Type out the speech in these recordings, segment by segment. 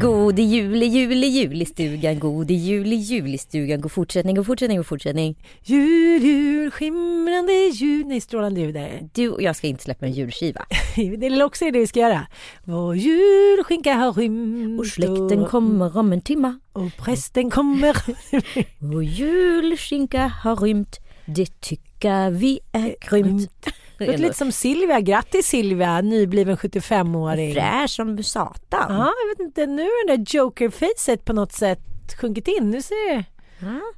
God jul, jul, jul i stugan, god jul, jul i stugan, god fortsättning, god fortsättning, god fortsättning. Jul, jul, skimrande jul. Nej, strålande jul där. Du och jag ska inte släppa en julskiva. Det är också det vi ska göra. Vår julskinka har rymt. Och släkten kommer om en timma. Och prästen kommer. Vår julskinka har rymt. Det tycker vi är grymt. Det låter lite som Silvia. Grattis Silvia, nybliven 75-åring. Fräsch som satan. Ja, jag vet inte. Nu är det där jokerfacet på något sätt sjunkit in. Nu ser det...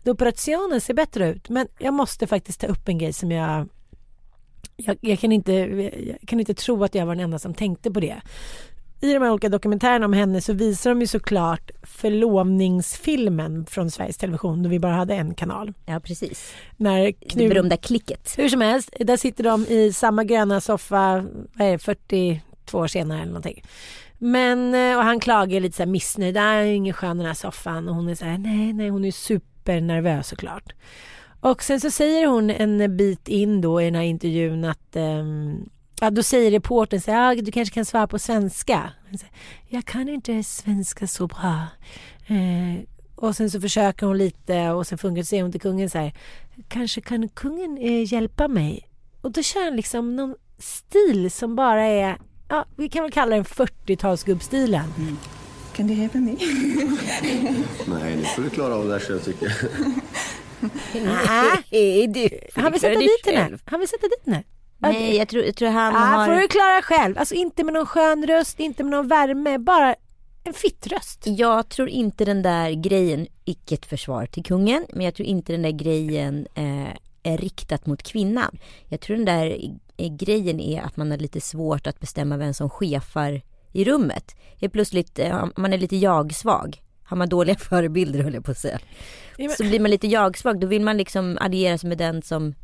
Ja. Operationen ser bättre ut. Men jag måste faktiskt ta upp en grej som jag jag, jag, kan inte, jag kan inte tro att jag var den enda som tänkte på det. I de här olika dokumentärerna om henne så visar de ju såklart förlovningsfilmen från Sveriges Television då vi bara hade en kanal. Ja precis. När Knut... Det berömda klicket. Hur som helst, där sitter de i samma gröna soffa, vad är det, 42 år senare eller någonting. Men, eh, och han klagar lite så här missnöjd, det är ingen skön den här soffan och hon är så här, nej, nej, hon är supernervös såklart. Och sen så säger hon en bit in då i den här intervjun att um, Ja, då säger reportern så här, ja, du kanske kan svara på svenska. Jag kan inte svenska så bra. Eh, och sen så försöker hon lite och sen funkar säger hon till kungen så här, kanske kan kungen eh, hjälpa mig? Och då kör han liksom någon stil som bara är, ja, vi kan väl kalla den 40-talsgubbstilen. Mm. Kan du hjälpa mig? Nej, nu får du klara av det här själv tycker jag. Nej, du, han vill sätta dit henne. Han vill sätta dit henne. Nej, jag tror, jag tror han ja, har... får du klara själv. Alltså inte med någon skön röst, inte med någon värme, bara en fittröst. Jag tror inte den där grejen, icke ett försvar till kungen, men jag tror inte den där grejen eh, är riktat mot kvinnan. Jag tror den där grejen är att man har lite svårt att bestämma vem som chefar i rummet. Helt plötsligt, eh, man är lite jag-svag. Har man dåliga förebilder höll jag på att säga. Så blir man lite jag-svag, då vill man liksom alliera sig med den som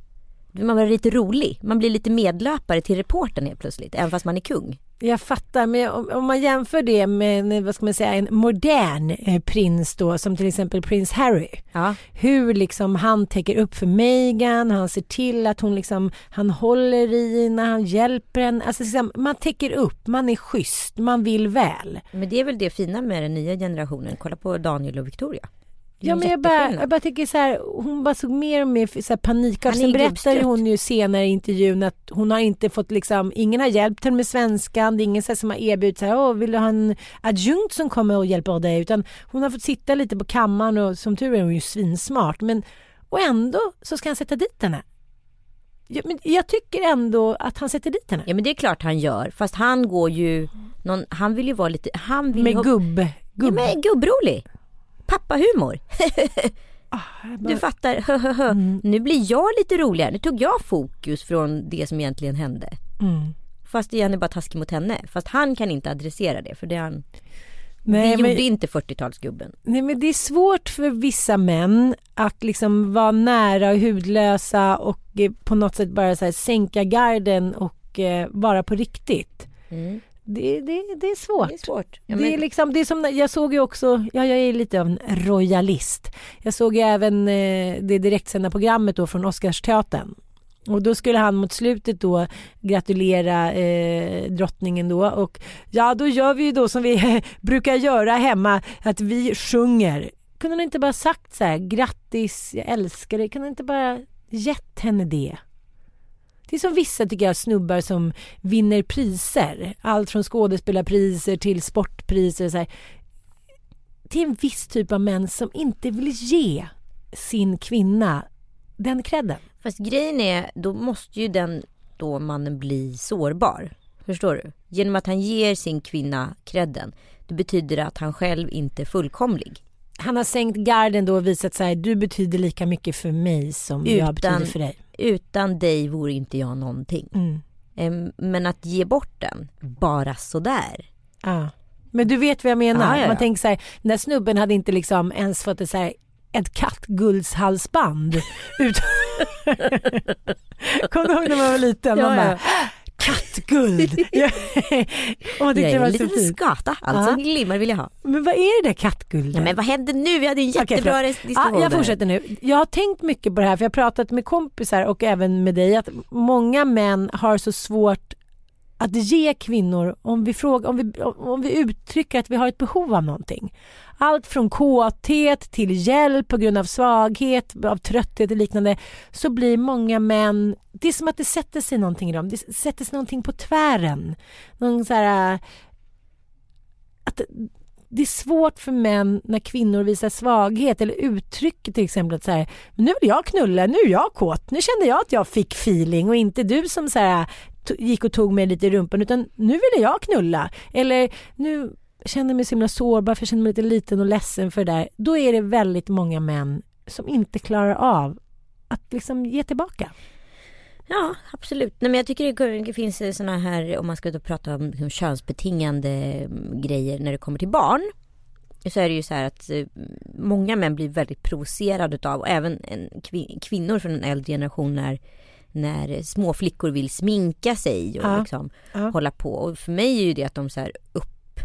man vara lite rolig. Man blir lite medlöpare till reporten helt plötsligt, även fast man är kung. Jag fattar, men om, man jämför det med vad ska man säga, en modern eh, prins då, som till exempel prins Harry. Ja. Hur liksom han täcker upp för Meghan, han ser till att hon liksom, han håller i henne, han hjälper henne. Alltså liksom, man täcker upp, man är schysst, man vill väl. Men det är väl det fina med den nya generationen. Kolla på Daniel och Victoria. Ja men jag bara, jag bara tycker så här, hon bara såg mer och mer så här panikartad. Sen berättar hon ju senare i intervjun att hon har inte fått liksom, ingen har hjälpt henne med svenskan, det är ingen så här, som har erbjudit så här, åh vill du ha en adjunkt som kommer och hjälper dig? Utan hon har fått sitta lite på kammaren och som tur är hon ju svinsmart. Men, och ändå så ska han sätta dit henne. Ja, men jag tycker ändå att han sätter dit henne. Ja men det är klart han gör. Fast han går ju, någon, han vill ju vara lite, han vill Med gubb, gubb. Ja, men gubbrolig pappahumor. Ah, du fattar. Mm. nu blir jag lite roligare. Nu tog jag fokus från det som egentligen hände. Mm. Fast igen är bara taskig mot henne. Fast han kan inte adressera det för det han Nej, det men- gjorde inte 40-talsgubben. Nej men det är svårt för vissa män att liksom vara nära och hudlösa och eh, på något sätt bara så sänka garden och eh, vara på riktigt. Det, det, det är svårt. Det är svårt. Ja, det är men- liksom, det är som, jag såg ju också, ja jag är lite av en royalist. Jag såg ju även eh, det direktsända programmet då från Oscarsteatern. Och då skulle han mot slutet då gratulera eh, drottningen då och ja då gör vi ju då som vi brukar göra hemma att vi sjunger. Kunde han inte bara sagt så här grattis, jag älskar dig. Kunde han inte bara gett henne det? Det är som vissa tycker jag snubbar som vinner priser. Allt från skådespelarpriser till sportpriser. Så här. Det är en viss typ av män som inte vill ge sin kvinna den credden. Fast grejen är, då måste ju den då mannen bli sårbar. Förstår du? Genom att han ger sin kvinna credden. Det betyder att han själv inte är fullkomlig. Han har sänkt garden då och visat sig du betyder lika mycket för mig som jag Utan- betyder för dig. Utan dig vore inte jag någonting. Mm. Men att ge bort den, bara sådär. Ja. Men du vet vad jag menar. Ja, ja. Man tänker så här, den där snubben hade inte liksom ens fått ett, så här, ett kattguldshalsband. Kommer du ihåg när man var liten? Ja, man bara, kattguld! Ja. och man tyckte Jag är en liten fint. skata, alltså Ja. glimmar vill jag ha. Men vad är det där kattguldet? Ja, men vad hände nu? Vi hade en jättebra förlåt. diskussion. Ja, jag fortsätter nu. Jag har tänkt mycket på det här för jag har pratat med kompisar och även med dig att många män har så svårt att ge kvinnor om vi, frågar, om vi, om vi uttrycker att vi har ett behov av någonting. Allt från kåthet till hjälp på grund av svaghet, av trötthet och liknande så blir många män, det är som att det sätter sig någonting i dem, det sätter sig någonting på tvären. Någon så här att det är svårt för män när kvinnor visar svaghet eller uttrycker till exempel att så här, nu vill jag knulla, nu är jag kåt, nu kände jag att jag fick feeling och inte du som så här, gick och tog mig lite i rumpan utan nu ville jag knulla. Eller nu känner jag mig så himla sårbar för jag känner mig lite liten och ledsen för det där. Då är det väldigt många män som inte klarar av att liksom ge tillbaka. Ja, absolut. Nej, men jag tycker det, finns såna här, om man ska då prata om liksom, könsbetingande mm, grejer när det kommer till barn. Så är det ju så här att eh, många män blir väldigt provocerade av, och även en kvin- kvinnor från en äldre generation när, när små flickor vill sminka sig och Ja. liksom Ja. hålla på. Och för mig är ju det att de så här upp,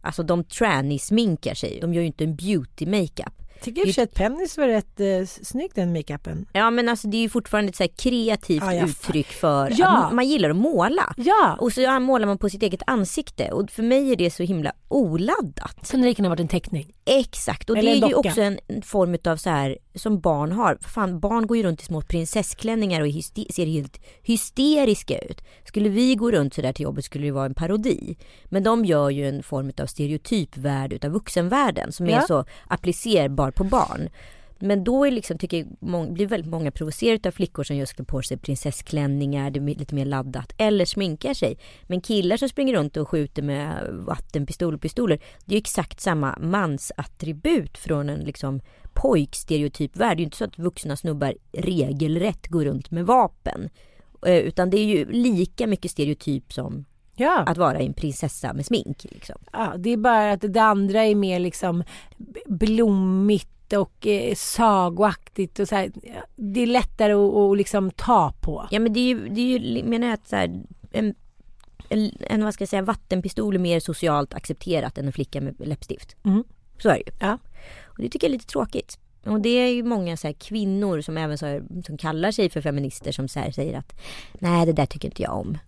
alltså de tranny-sminkar sig. De gör ju inte en beauty makeup. Tycker för sig att Pennis var rätt eh, snygg den makeupen. Ja men alltså det är ju fortfarande ett så kreativt Ja, jag uttryck för Ja. att man- man gillar att måla. Ja, Och så målar man på sitt eget ansikte och för mig är det så himla oladdat. kunde det kunna varit en teckning. Exakt och Eller det är ju också en form av så här som barn har. Fan, barn går ju runt i små prinsessklänningar och ser helt hysteriska ut. Skulle vi gå runt sådär till jobbet skulle det vara en parodi. Men de gör ju en form av stereotypvärld utav vuxenvärlden som är Ja. så applicerbar på barn. Men då är liksom, tycker jag, mång, blir väldigt många provocerade av flickor som just klär på sig prinsessklänningar, det är lite mer laddat, eller sminkar sig. Men killar som springer runt och skjuter med vattenpistol och pistoler, det är ju exakt samma mansattribut från en liksom pojkstereotypvärld. Det är ju inte så att vuxna snubbar regelrätt går runt med vapen. Eh, Utan det är ju lika mycket stereotyp som Ja. att vara en prinsessa med smink. Liksom. Ja, det är bara att det andra är mer liksom blommigt och eh, sagoaktigt och så här. Det är lättare att, att liksom ta på. Ja men det är ju, det är ju menar jag att så här, en, en, en vad ska jag säga, vattenpistol är mer socialt accepterat än en flicka med läppstift. Mm. Så är det ju. Ja. Och det tycker jag är lite tråkigt. Och det är ju många så här kvinnor som även så här, som kallar sig för feminister som så här säger att nej det där tycker inte jag om.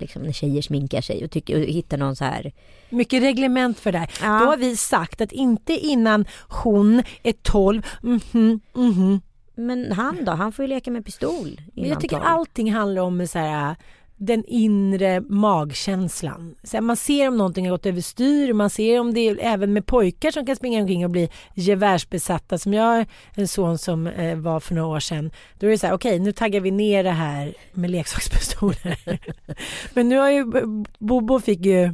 Liksom när tjejer sminkar sig och, tycker, och hittar någon så här Mycket reglement för det här. Ja. Då har vi sagt att inte innan hon är 12, mhm, mhm. Men han då? Han får ju leka med pistol jag tycker 12. allting handlar om så här, den inre magkänslan. Så man ser om någonting har gått överstyr, man ser om det är även med pojkar som kan springa omkring och bli gevärsbesatta. Som jag har en son som eh, var för några år sedan. Då är det så här, okej nu taggar vi ner det här med leksakspistoler. Men nu har ju Bobo fick ju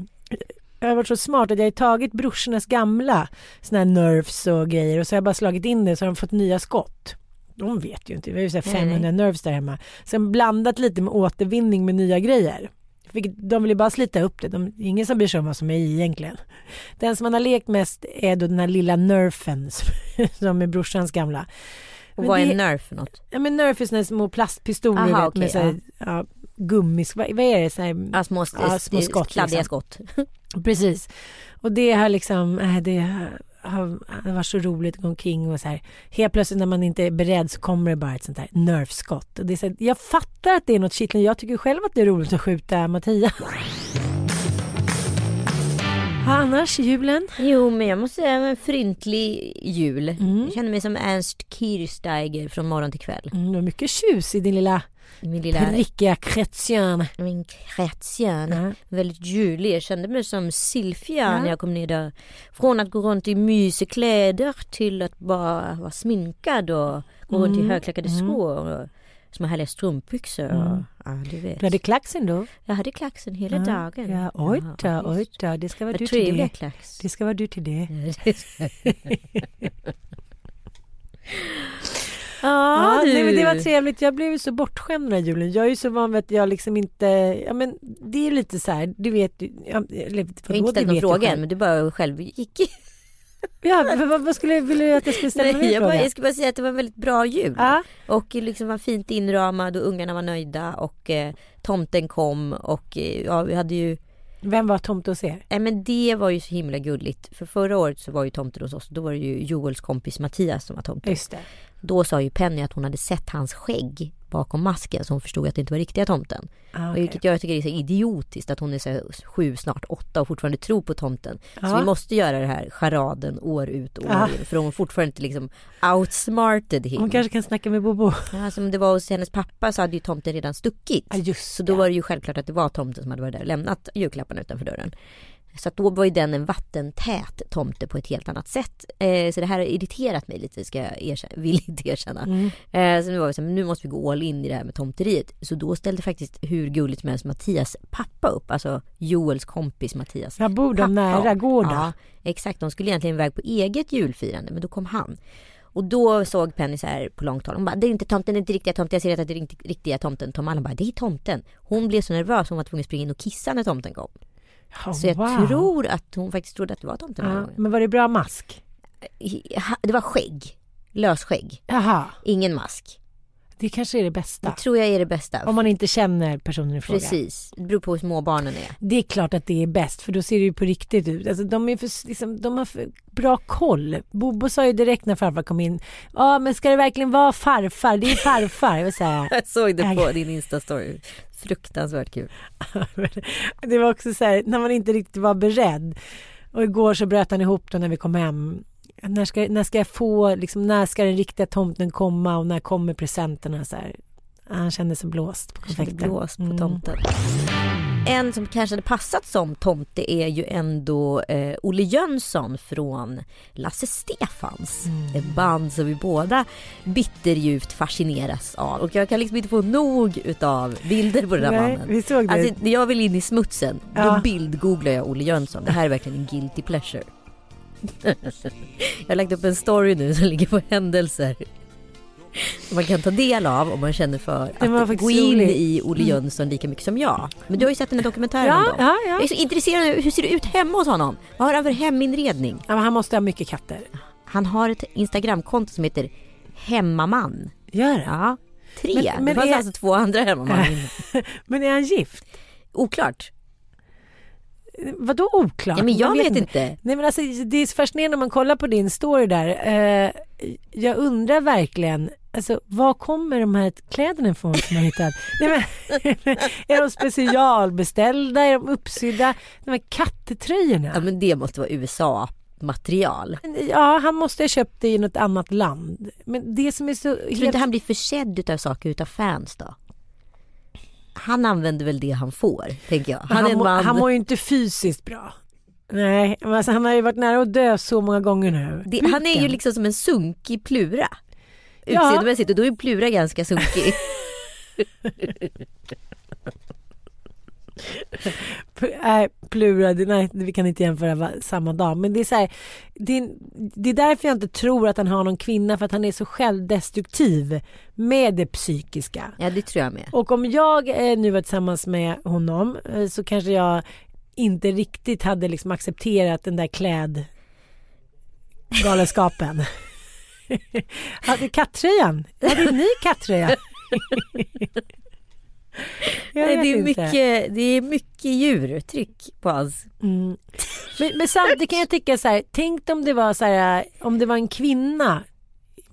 jag har varit så smart att jag har tagit brorsornas gamla såna här nerfs och grejer och så har jag bara slagit in det så har de fått nya skott. De vet ju inte, vi har ju så här Nej, 500 nerfs där hemma. Sen blandat lite med återvinning med nya grejer. De vill ju bara slita upp det. De, det är ingen som bryr sig om vad som är i egentligen. Den som man har lekt mest är då den här lilla nerfen som- är brorsans gamla. Och Men vad är det- nerf för något? Ja men nerf är här små plastpistoler Aha, vet, okej, med så här, ja. gummis, vad, vad är det? Så här, Ja, små, Ja, små skott, kladdiga liksom. skott. Precis. Och det har liksom, äh, det har, det var så roligt att gå omkring och så här. Helt plötsligt när man inte är beredd så kommer det bara ett sånt där nerfskott. Och det är så här, jag fattar att det är något kittlande. Jag tycker själv att det är roligt att skjuta Mattias. Ja, annars julen? Jo men jag måste säga en fryntlig jul. Mm. Jag känner mig som Ernst Kirchsteiger från morgon till kväll. Mm, du har mycket tjus i din lilla Min lilla prickiga chrétien. min kretsen. Ja. Väldigt julig. Jag kände mig som Silvia Ja. när jag kom ner där. Från att gå runt i mysiga kläder till att bara vara sminkad och gå runt Mm. i högklackade skor. Och små härliga strumpbyxor. Och, ja, du vet. Du hade klacksen då? Jag hade klacksen hela Ja, dagen. Ja, oj då, oj då. Det ska vara du till det. klacks. Det ska vara du till det. Ja, Ja, du. nej, men det var trevligt. Jag blev ju så bortskämd den här julen. Jag är ju så van vid att jag liksom inte, ja men det är lite så här, du vet ju, ja, eller, Jag har inte ställt någon jag fråga än men du bara själv gick. Ja, vad, vad skulle, ville du att jag skulle ställa Nej, jag, bara, jag ska bara säga att det var en väldigt bra jul. Ja, Och liksom var fint inramad och ungarna var nöjda och eh, tomten kom och eh, ja, vi hade ju vem var tomte hos er? Nej men det var ju så himla gulligt. För förra året så var ju tomten hos oss. Då var det ju Joels kompis Mattias som var tomten. Just det. Då sa ju Penny att hon hade sett hans skägg bakom masken. Så hon förstod att det inte var riktiga tomten. Ah, okej. Vilket jag tycker är så idiotiskt att hon är så sju, snart åtta och fortfarande tror på tomten. Så Ja. vi måste göra det här charaden år ut och år Ja. in. För hon fortfarande inte liksom outsmarted him. Hon kanske kan snacka med Bobo. Ja, som det var hos hennes pappa så hade ju tomten redan stuckit. Ja, just Så då var det ju självklart att det var tomten som hade varit där och lämnat julklapparna utanför dörren. Så då var ju den en vattentät tomte på ett helt annat sätt. Eh, så det här har irriterat mig lite, ska jag erkänna, villigt erkänna. Mm. Eh, så nu var vi så här, nu måste vi gå all in i det här med tomteriet. Så då ställde faktiskt hur gulligt som helst Mattias pappa upp, alltså Joels kompis Mattias. Jag bor de nära, går då? Ja, exakt. De skulle egentligen iväg på eget julfirande, men då kom han. Och då såg Penny så här på långt håll. Hon bara, det är inte tomten, det är inte riktiga tomten. Jag ser att det är inte riktiga tomten. Tom Allen bara, det är tomten. Hon blev så nervös, hon var tvungen att springa in och kissa när tomten kom. Ja, Så jag wow. tror att hon faktiskt trodde att det var tomten Ja, men var det bra mask? Det var skägg. Lösskägg. Jaha, Ingen mask. Det kanske är det Det bästa. tror jag är det bästa. Om man inte känner personen i fråga. Precis. Det beror på hur små barnen är. Det är klart att det är bäst för då ser det ju på riktigt ut. Alltså, de, är för, liksom, de har för bra koll. Bobo sa ju direkt när farfar kom in. Ja men ska det verkligen vara farfar? Det är farfar. Jag säga. Jag såg det på din instastory. Fruktansvärt kul. det var också så här när man inte riktigt var beredd. Och igår så bröt han ihop då när vi kom hem. När ska, när ska jag få, liksom, när ska den riktiga tomten komma och när kommer presenterna? Så här. Han kände sig blåst på konfekten. blåst på Mm. tomten. En som kanske hade passat som tomte är ju ändå eh, Olle Jönsson från Lasse Stefans. Mm. Ett band som vi båda bitterljuvt fascineras av. Och jag kan liksom inte få nog utav bilder på den här mannen. vi såg det. Alltså när jag vill in i smutsen, Ja. då bildgooglar jag Olle Jönsson. Det här är verkligen en guilty pleasure. jag har lagt upp en story nu som ligger på händelser. Som man kan ta del av om man känner för att gå in rolig. i Olle Jönsson lika mycket som jag. Men du har ju sett den här dokumentären ja, om dem. ja, ja. Jag är så intresserad av hur ser det ut hemma hos honom? Vad har han för heminredning? ja han måste ha mycket katter. Han har ett Instagramkonto som heter Hemmaman. Gör? Ja, tre. Men- men det fanns är- alltså två andra hemmaman. Men är han gift? Oklart. Vadå oklart? Ja, men jag Man vet inte. Nej men alltså det är så fascinerande när man kollar på din story där. Eh, jag undrar verkligen, alltså var kommer de här kläderna ifrån som man hittat? Nej, men, är de specialbeställda? Är de uppsydda? De här kattetröjorna? Ja men det måste vara USA-material. Ja, han måste ha köpt det i något annat land. Men det som är så... Tror du inte han blir försedd utav saker utav fans då? Han använder väl det han får, tänker jag. Han, han, må, han mår ju inte fysiskt bra. Nej, alltså, han har ju varit nära att dö så många gånger nu. det, han är ju liksom som en sunkig plura. Ja. Utseendemässigt och då är plura ganska sunkig. Nej, Plura, det- nej vi kan inte jämföra samma dag. Men det är så här, det, är- det är därför jag inte tror att han har någon kvinna för att han är så självdestruktiv med det psykiska. Ja det tror jag med. Och om jag eh, nu var tillsammans med honom eh, så kanske jag inte riktigt hade liksom accepterat den där klädgalenskapen. hade kattröjan? Hade ni kattröja? Nej, det, är mycket, det är mycket djurtryck på hans. Mm. Men, men samtidigt kan jag tycka så här, tänk om det var så här, om det var en kvinna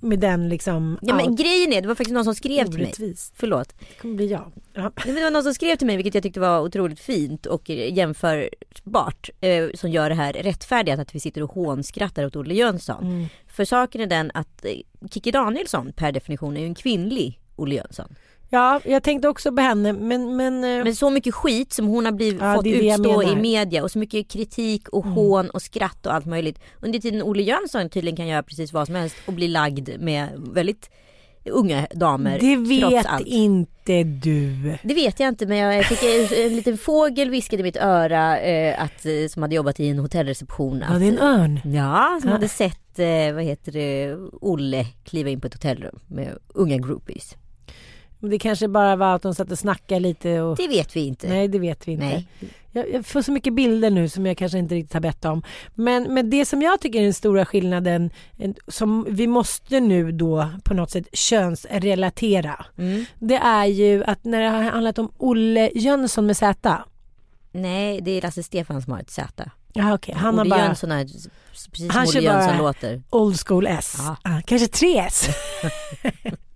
med den liksom, Ja, men out- grejen är, det var faktiskt någon som skrev till mig. Orättvist. Förlåt. det kommer bli jag. Ja. Det var någon som skrev till mig, vilket jag tyckte var otroligt fint och jämförbart, eh, som gör det här rättfärdigt att vi sitter och hånskrattar åt Olle Jönsson. Mm. För saken är den att eh, Kikki Danielsson per definition är ju en kvinnlig Olle Jönsson. Ja, jag tänkte också på henne men, men, eh, Men så mycket skit som hon har blivit, Ja, fått utstå i. Mm. media och så mycket kritik och hån och skratt och allt möjligt. Under tiden Olle Jönsson tydligen kan göra precis vad som helst och bli lagd med väldigt unga damer. det vet inte du. Det vet jag inte men jag fick en, en liten fågel viskade i mitt öra eh, att, eh, som hade jobbat i en hotellreception. Ja, att, det är en örn. Ja, som Ja. hade sett, eh, vad heter det, Olle kliva in på ett hotellrum med unga groupies. Det kanske bara var att de satt och snackade lite och... Det vet vi inte. Nej, det vet vi inte. Nej. Jag, jag får så mycket bilder nu som jag kanske inte riktigt har bett om. Men, men det som jag tycker är den stora skillnaden en- som vi måste nu då på något sätt könsrelatera. Mm. Det är ju att när det har handlat om Olle Jönsson med Z. Nej, det är Lasse Stefan som har ett Z. Ja, okej. Han har Olle bara Jönsson är precis som Han kör Olle Jönsson bara- låter. old school S. Ja. Ah, kanske 3S.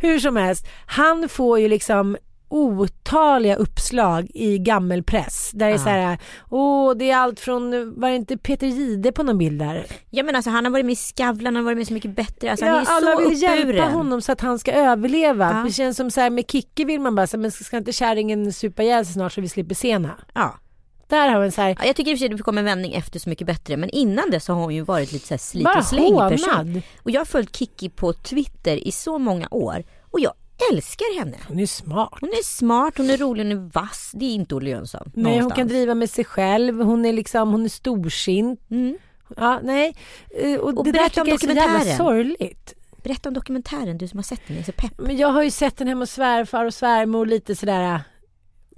Hur som helst, han får ju liksom otaliga uppslag i gammelpress. Där det är så här, åh det är allt från, var det inte Peter Jihde på någon bild där? Ja men alltså han har varit med i Skavlan, han har varit med Så mycket bättre. Alltså, ja, han är alla så vill hjälpa honom så att han ska överleva. Ja. Det känns som så här med Kicke vill man bara, så, men ska inte kärringen supa ihjäl sig snart så vi slipper sena? Ja. Där har vi så här, Ja, Jag tycker i och för sig att det kom en vändning efter Så mycket bättre. Men innan det så har hon ju varit lite så här slit och släng person. Och jag har följt Kikki på Twitter i så många år. Och jag älskar henne. Hon är smart. Hon är smart, hon är rolig, hon är vass. Det är inte Olle Jönsson. Nej, hon någonstans. kan driva med sig själv, hon är liksom, hon är storsint. Mm. Ja, nej. Eh, Och, Och det där tycker om jag är så jävla sorgligt. Berätta om dokumentären, du som har sett den, jag är så pepp. Men jag har ju sett den hemma hos svärfar och svärmor lite sådär.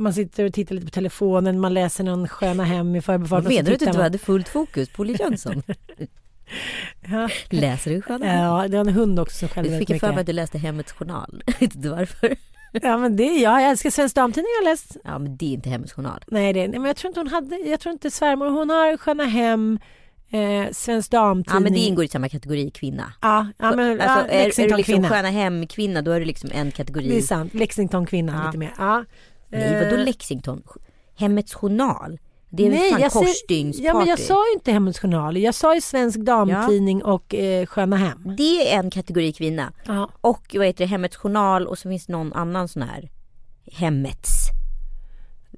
Man sitter och tittar lite på telefonen, man läser någon sköna hem i förbifarten. Menar du att du inte hade fullt fokus på Olle Jönsson? Ja. Läser du själv? Ja, det var en hund också som skällde Du väldigt fick ju för mig att mycket. du läste Hemmets Journal. Vet inte varför. Ja, men det, ja, jag älskar Svensk Damtidning jag har läst. Ja men det är inte Hemmets Journal. Nej, det, men jag tror inte hon hade, jag tror inte svärmor, hon har Sköna Hem, eh, Svensk Damtidning. Ja men det ingår i samma kategori kvinna. Ja, ja men alltså, ja, är, är du liksom kvinna. Sköna Hem-kvinna då är du liksom en kategori. Det är sant, Lexington kvinna Ja. lite mer. Ja. Nej vadå Eh, Lexington? Hemmets Journal? Det är Nej, fan jag korsstygnsparty? Ja men jag sa ju inte Hemmets Journal, jag sa ju Svensk Damtidning och eh, Sköna Hem. Det är en kategori kvinna. Ja. Och vad heter det, Hemmets Journal och så finns det någon annan sån här Hemmets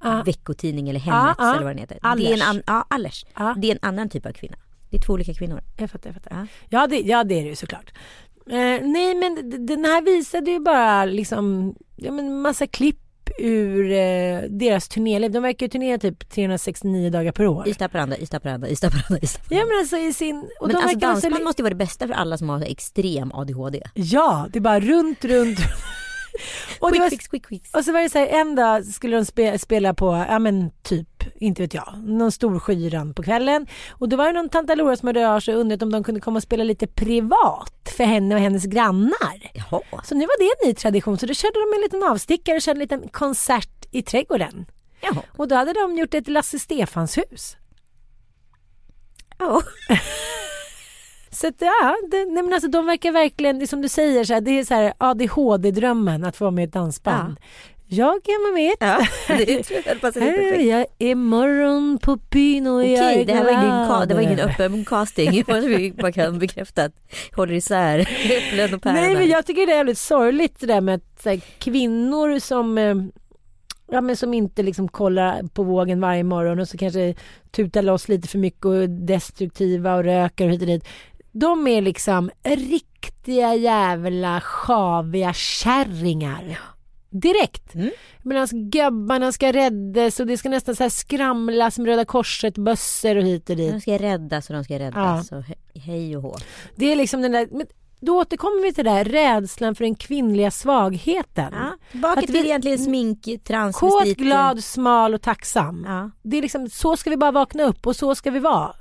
Ja. veckotidning eller Hemmets Ja, ja. eller vad den heter. Det är Allers. en, an, ja, Allers. Ja. Det är en annan typ av kvinna. Det är två olika kvinnor. Jag fattar, jag fattar. Ja. Ja, det, ja det är det ju såklart. Eh, nej men den här visade ju bara liksom, ja men massa klipp ur eh, deras turnéliv. De verkar ju turnera typ 369 dagar per år. Ystad Haparanda, Ystad Haparanda, Ystad Haparanda, Ystad Ja men alltså i sin... Och Men de alltså så dansband li- måste ju vara det bästa för alla som har extrem ADHD. Ja, det är bara runt, runt. och, Quick var, fix, quick fix. och så var det så här, en dag skulle de spe, spela på, ja men typ, inte vet jag, någon stor skyran på kvällen. Och då var det någon tantalora som hörde av sig och undrade om de kunde komma och spela lite privat för henne och hennes grannar. Jaha. Så nu var det en ny tradition, så då körde de en liten avstickare och körde en liten konsert i trädgården. Jaha. Och då hade de gjort ett Lasse Stefans hus. Ja. Så att, ja, det, nej men alltså de verkar verkligen, det är som du säger, så här, det är så här ADHD-drömmen att få vara med i ett dansband. Jag kan vara med. ja. Det jag passar perfekt. är jag imorgon på byn och jag Okej, är det här var ingen, glad. det var ingen öppen casting. Vi bara kan bekräfta att håller isär äpplen och päron. Nej men jag tycker det är jävligt sorgligt det där med att här, kvinnor som eh, Ja men som inte liksom kollar på vågen varje morgon och så kanske tutar loss lite för mycket och är destruktiva och röker och hit och dit. De är liksom riktiga jävla sjaviga kärringar. Direkt. Mm. Medan gubbarna ska räddas och det ska nästan så skramlas med Röda Korset, bössor och hit och dit. De ska räddas och de ska räddas. Och he- hej och hå. Det är liksom den där, då återkommer vi till det där rädslan för den kvinnliga svagheten. Ja, tillbaka Att till vi- egentligen smink, Kåt, glad, smal och tacksam. Ja. Det är liksom, så ska vi bara vakna upp och så ska vi vara.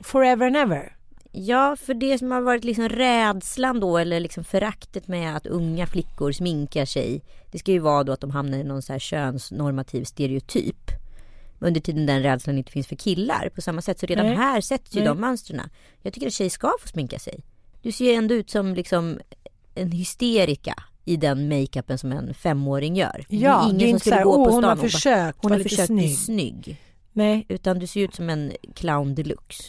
Forever and ever. Ja, för det som har varit liksom rädslan då eller liksom föraktet med att unga flickor sminkar sig. Det ska ju vara då att de hamnar i någon så här könsnormativ stereotyp. Under tiden den rädslan inte finns för killar på samma sätt. Så redan Nej. här sätts ju Nej. de mönstren. Jag tycker att tjejer ska få sminka sig. Du ser ju ändå ut som liksom en hysterika i den makeupen som en femåring gör. Ja, ingen det är som inte skulle så här, gå på "Åh, hon har och bara, försökt hon har försökt snygg." snygg. Nej, Utan du ser ut som en clown deluxe.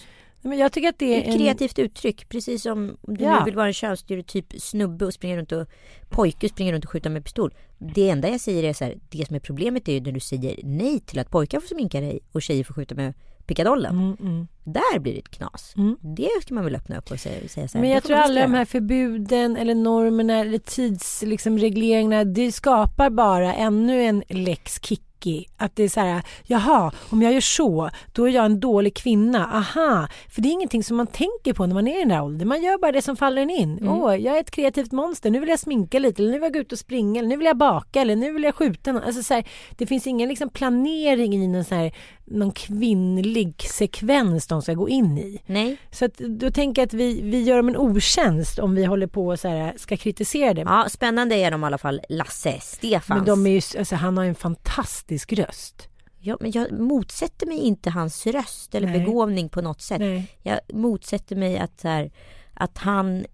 Men jag tycker att det är ett kreativt uttryck. Precis som om du Ja. nu vill vara en könsstereotyp snubbe och springa runt och pojke springer runt och skjuta med pistol. Det enda jag säger är så här, det som är problemet är ju när du säger nej till att pojkar får sminka dig och tjejer får skjuta med pickadollen. Mm, mm. Där blir det ett knas. Mm. Det ska man väl öppna upp och säga, säga så här. Men jag tror alla de här förbuden eller normerna eller tidsregleringarna liksom, det skapar bara ännu en lex Kicki. Att det är så här, jaha, om jag gör så, då är jag en dålig kvinna. Aha, för det är ingenting som man tänker på när man är i den där åldern. Man gör bara det som faller en in. Mm. Åh, jag är ett kreativt monster, nu vill jag sminka lite, eller nu vill jag gå ut och springa, eller nu vill jag baka, eller nu vill jag skjuta. Alltså så här, det finns ingen liksom planering i någon, så här, någon kvinnlig sekvens de ska gå in i. Nej. Så att, då tänker jag att vi, vi gör dem en otjänst om vi håller på och så här, ska kritisera det. Ja, spännande är de i alla fall Lasse Stefans. Men de är ju, alltså, han har en fantastisk röst. ja, men jag motsätter mig inte hans röst eller Nej. begåvning på något sätt. Nej. Jag motsätter mig att, så här, att han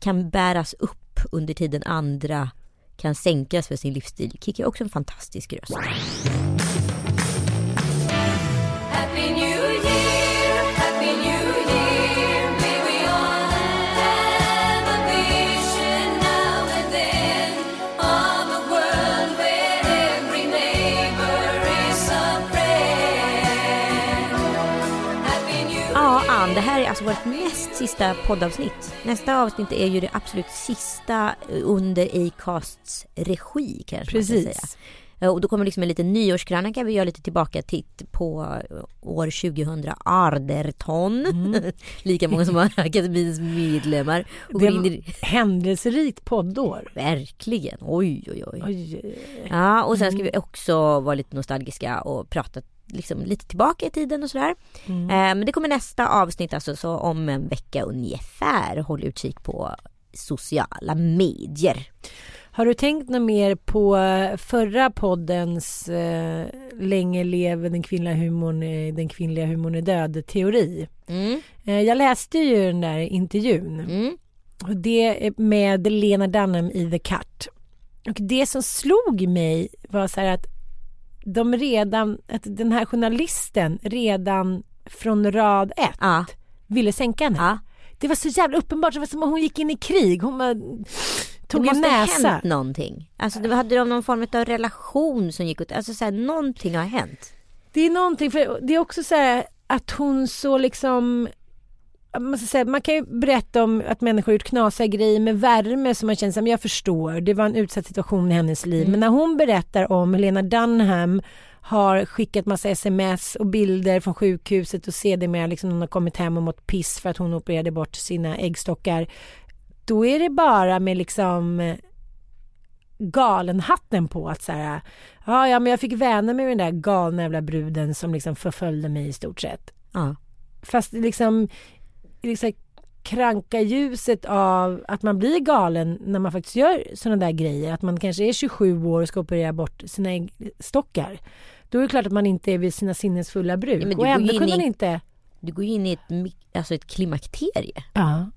kan bäras upp under tiden andra kan sänkas för sin livsstil. Kikki har också en fantastisk röst. Alltså vårt näst sista poddavsnitt. Nästa avsnitt är ju det absolut sista under Acasts regi kanske man Precis. ska säga. Eh, Och då kommer liksom en liten nyårskrönika. Vi gör lite tillbaka titt på eh, år 2000 Arderton. Lika många som har akademins medlemmar. Och Det var händelserikt poddår. Verkligen. Oj, oj, oj. Oj, Ja, och sen ska vi också vara lite nostalgiska och prata liksom lite tillbaka i tiden och sådär. Eh, men det kommer nästa avsnitt alltså så om en vecka ungefär. Håll utkik på sociala medier. Har du tänkt något mer på eh, förra poddens eh, länge lever den kvinnliga humorn, eh, den kvinnliga humorn är död-teori? Mm, Eh, jag läste ju den där intervjun. mm, Och det med Lena Dunham i The Cut. Och det som slog mig var så här att de redan, att den här journalisten redan från rad ett ja, ville sänka henne. ja. Det var så jävla uppenbart, det var som om hon gick in i krig. Hon bara, Det tog en måste ha näsa. hänt någonting. Alltså det hade de någon form av relation som gick åt, alltså så här, någonting har hänt. Det är någonting, för det är också så här att hon så liksom man, ska säga, man kan ju berätta om att människor har gjort knasiga grejer med värme som man känner som jag förstår, det var en utsatt situation i hennes liv. Men när hon berättar om Helena Dunham har skickat massa sms och bilder från sjukhuset och sedermera liksom hon har kommit hem och mått piss för att hon opererade bort sina äggstockar. Då är det bara med liksom galenhatten på att så här, ja, ja men jag fick vänner med den där galna jävla bruden som liksom förföljde mig i stort sett. Ja. Fast liksom, liksom kranka ljuset av att man blir galen när man faktiskt gör sådana där grejer. Att man kanske är 27 år och ska operera bort sina äggstockar. Då är det klart att man inte är vid sina sinnesfulla bruk. Ja, och ändå kunde hon inte... Du går in i ett, alltså ett klimakterie. Ja.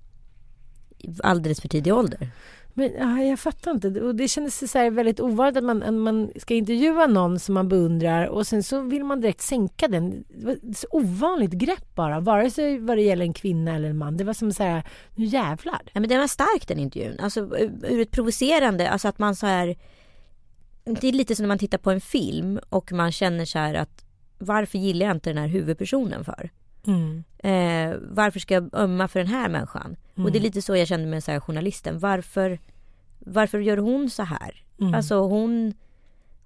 Alldeles för tidig ålder. Men ja, jag fattar inte. Och det kändes så här väldigt ovanligt att man, man ska intervjua någon som man beundrar och sen så vill man direkt sänka den. Det var ett så ovanligt grepp bara. Vare sig vad det gäller en kvinna eller en man. Det var som så här, nu jävlar. Ja, men den var stark den intervjun. Alltså ur ett provocerande, alltså att man så här. Det är lite som när man tittar på en film och man känner så här att varför gillar jag inte den här huvudpersonen för? Mm. Eh, varför ska jag ömma för den här människan? Och det är lite så jag kände med så här journalisten. Varför varför gör hon så här? Mm. Alltså hon,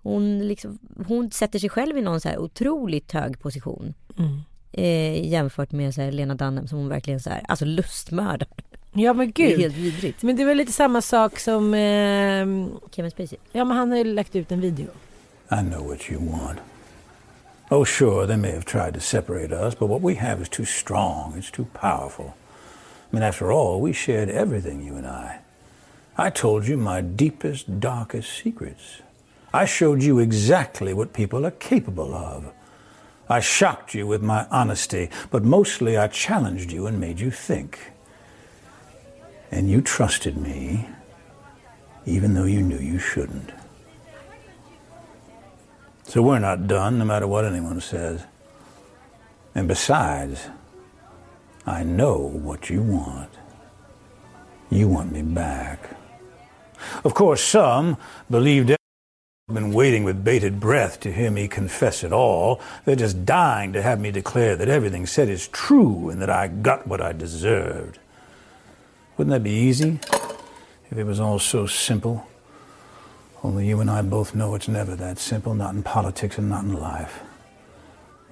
hon, liksom, hon sätter sig själv i någon så här otroligt hög position. Mm. Eh, jämfört med så här, Lena Dunham som hon verkligen så här, alltså lustmördar. Ja men Det är gud. helt vidrigt. Men det var lite samma sak som, ehm, Kevin Spacey. ja men han har ju lagt ut en video. I know what you want. Oh, sure, they may have tried to separate us, but what we have is too strong, it's too powerful. I mean, after all, we shared everything, you and I. I told you my deepest, darkest secrets. I showed you exactly what people are capable of. I shocked you with my honesty, but mostly I challenged you and made you think. And you trusted me, even though you knew you shouldn't. So we're not done, no matter what anyone says. And besides, I know what you want. You want me back. Of course, some believed I've been waiting with bated breath to hear me confess it all. They're just dying to have me declare that everything said is true and that I got what I deserved. Wouldn't that be easy if it was all so simple? Only you and I both know it's never that simple, not in politics and not in life.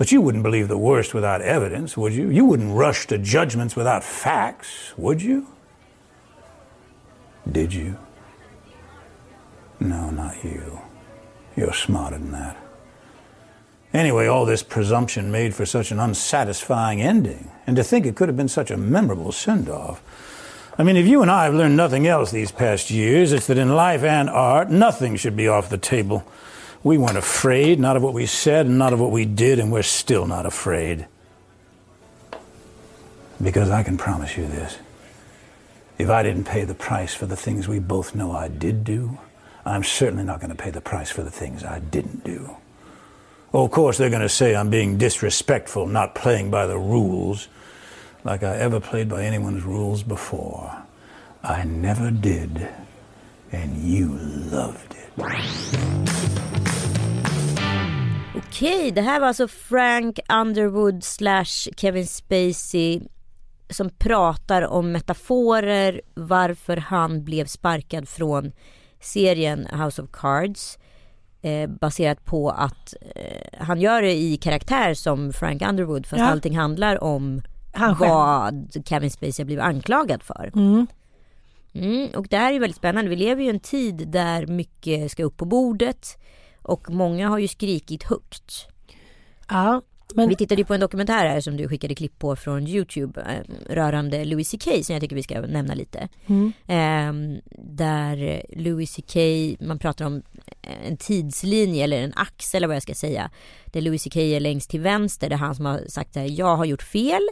But you wouldn't believe the worst without evidence, would you? You wouldn't rush to judgments without facts, would you? Did you? No, not you. You're smarter than that. Anyway, all this presumption made for such an unsatisfying ending, and to think it could have been such a memorable send off. I mean, if you and I have learned nothing else these past years, it's that in life and art, nothing should be off the table. We weren't afraid, not of what we said and not of what we did, and we're still not afraid. Because I can promise you this if I didn't pay the price for the things we both know I did do, I'm certainly not going to pay the price for the things I didn't do. Oh, of course, they're going to say I'm being disrespectful, not playing by the rules like I ever played by anyone's rules before. I never did, and you loved it. Okej, det här var alltså Frank Underwood slash Kevin Spacey som pratar om metaforer varför han blev sparkad från serien House of Cards. Eh, baserat på att eh, han gör det i karaktär som Frank Underwood fast Ja. allting handlar om Han vad Kevin Spacey har blivit anklagad för. Mm. Mm, och det här är väldigt spännande. Vi lever ju i en tid där mycket ska upp på bordet och många har ju skrikit högt. Ja, men Vi tittade ju på en dokumentär här som du skickade klipp på från Youtube eh, rörande Louis CK som jag tycker vi ska nämna lite. Mm. Eh, där Louis CK, man pratar om en tidslinje eller en axel eller vad jag ska säga. Där Louis CK är längst till vänster, det är han som har sagt så här, jag har gjort fel,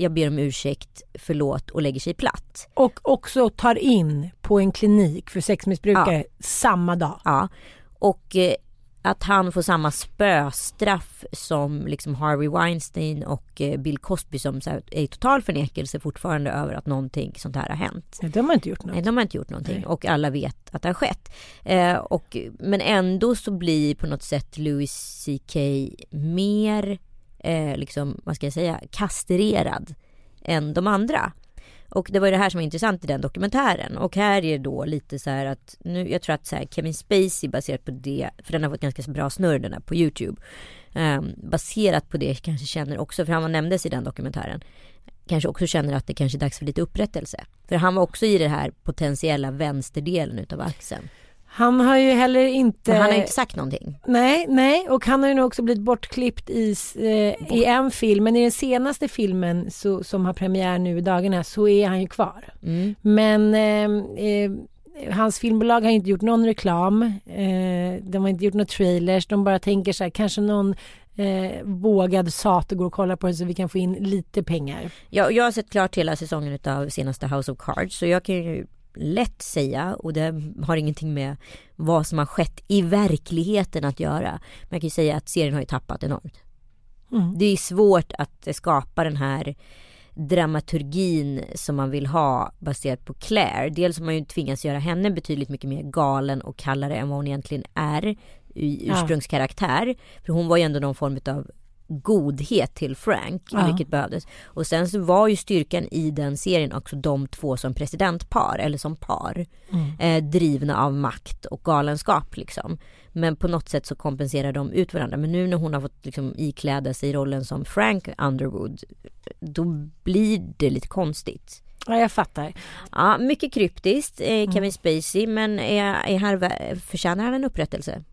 jag ber om ursäkt, förlåt och lägger sig platt. och också tar in på en klinik för sexmissbrukare samma dag. Ja, och eh, att han får samma spöstraff som liksom Harvey Weinstein och eh, Bill Cosby som här, är i total förnekelse fortfarande över att någonting sånt här har hänt. Nej, de har inte gjort något. Nej, de har inte gjort någonting och alla vet att det har skett. Eh, och, men ändå så blir på något sätt Louis CK mer, eh, liksom, vad ska jag säga, kastrerad än de andra. Och det var ju det här som var intressant i den dokumentären. Och här är det då lite så här att, nu, jag tror att så här, Kevin Spacey baserat på det, för den har fått ganska bra snurr den här på YouTube. Eh, baserat på det kanske känner också, för han var nämndes i den dokumentären, kanske också känner att det kanske är dags för lite upprättelse. För han var också i den här potentiella vänsterdelen utav axeln. Han har ju heller inte... Men han har inte sagt någonting. Nej, nej, och han har ju nog också blivit bortklippt i, eh, i en film, men i den senaste filmen så, som har premiär nu i dagarna så är han ju kvar. Mm. Men eh, eh, hans filmbolag har inte gjort någon reklam, eh, de har inte gjort några trailers, de bara tänker så här, kanske någon eh, vågad sate går och kollar på den så vi kan få in lite pengar. Jag, jag har sett klart hela säsongen utav senaste House of Cards så jag kan ju lätt säga och det har ingenting med vad som har skett i verkligheten att göra. Men jag kan ju säga att serien har ju tappat enormt. Mm. Det är svårt att skapa den här dramaturgin som man vill ha baserat på Claire. Dels har man ju tvingats göra henne betydligt mycket mer galen och kallare än vad hon egentligen är i Ja. ursprungskaraktär. För hon var ju ändå någon form av godhet till Frank, Ja. vilket behövdes. Och sen så var ju styrkan i den serien också de två som presidentpar, eller som par. Eh, drivna av makt och galenskap liksom. Men på något sätt så kompenserar de ut varandra. Men nu när hon har fått liksom ikläda sig rollen som Frank Underwood, då blir det lite konstigt. Ja, jag fattar. Ja, mycket kryptiskt, eh, Kevin Spacey, men är, är här, förtjänar han en upprättelse?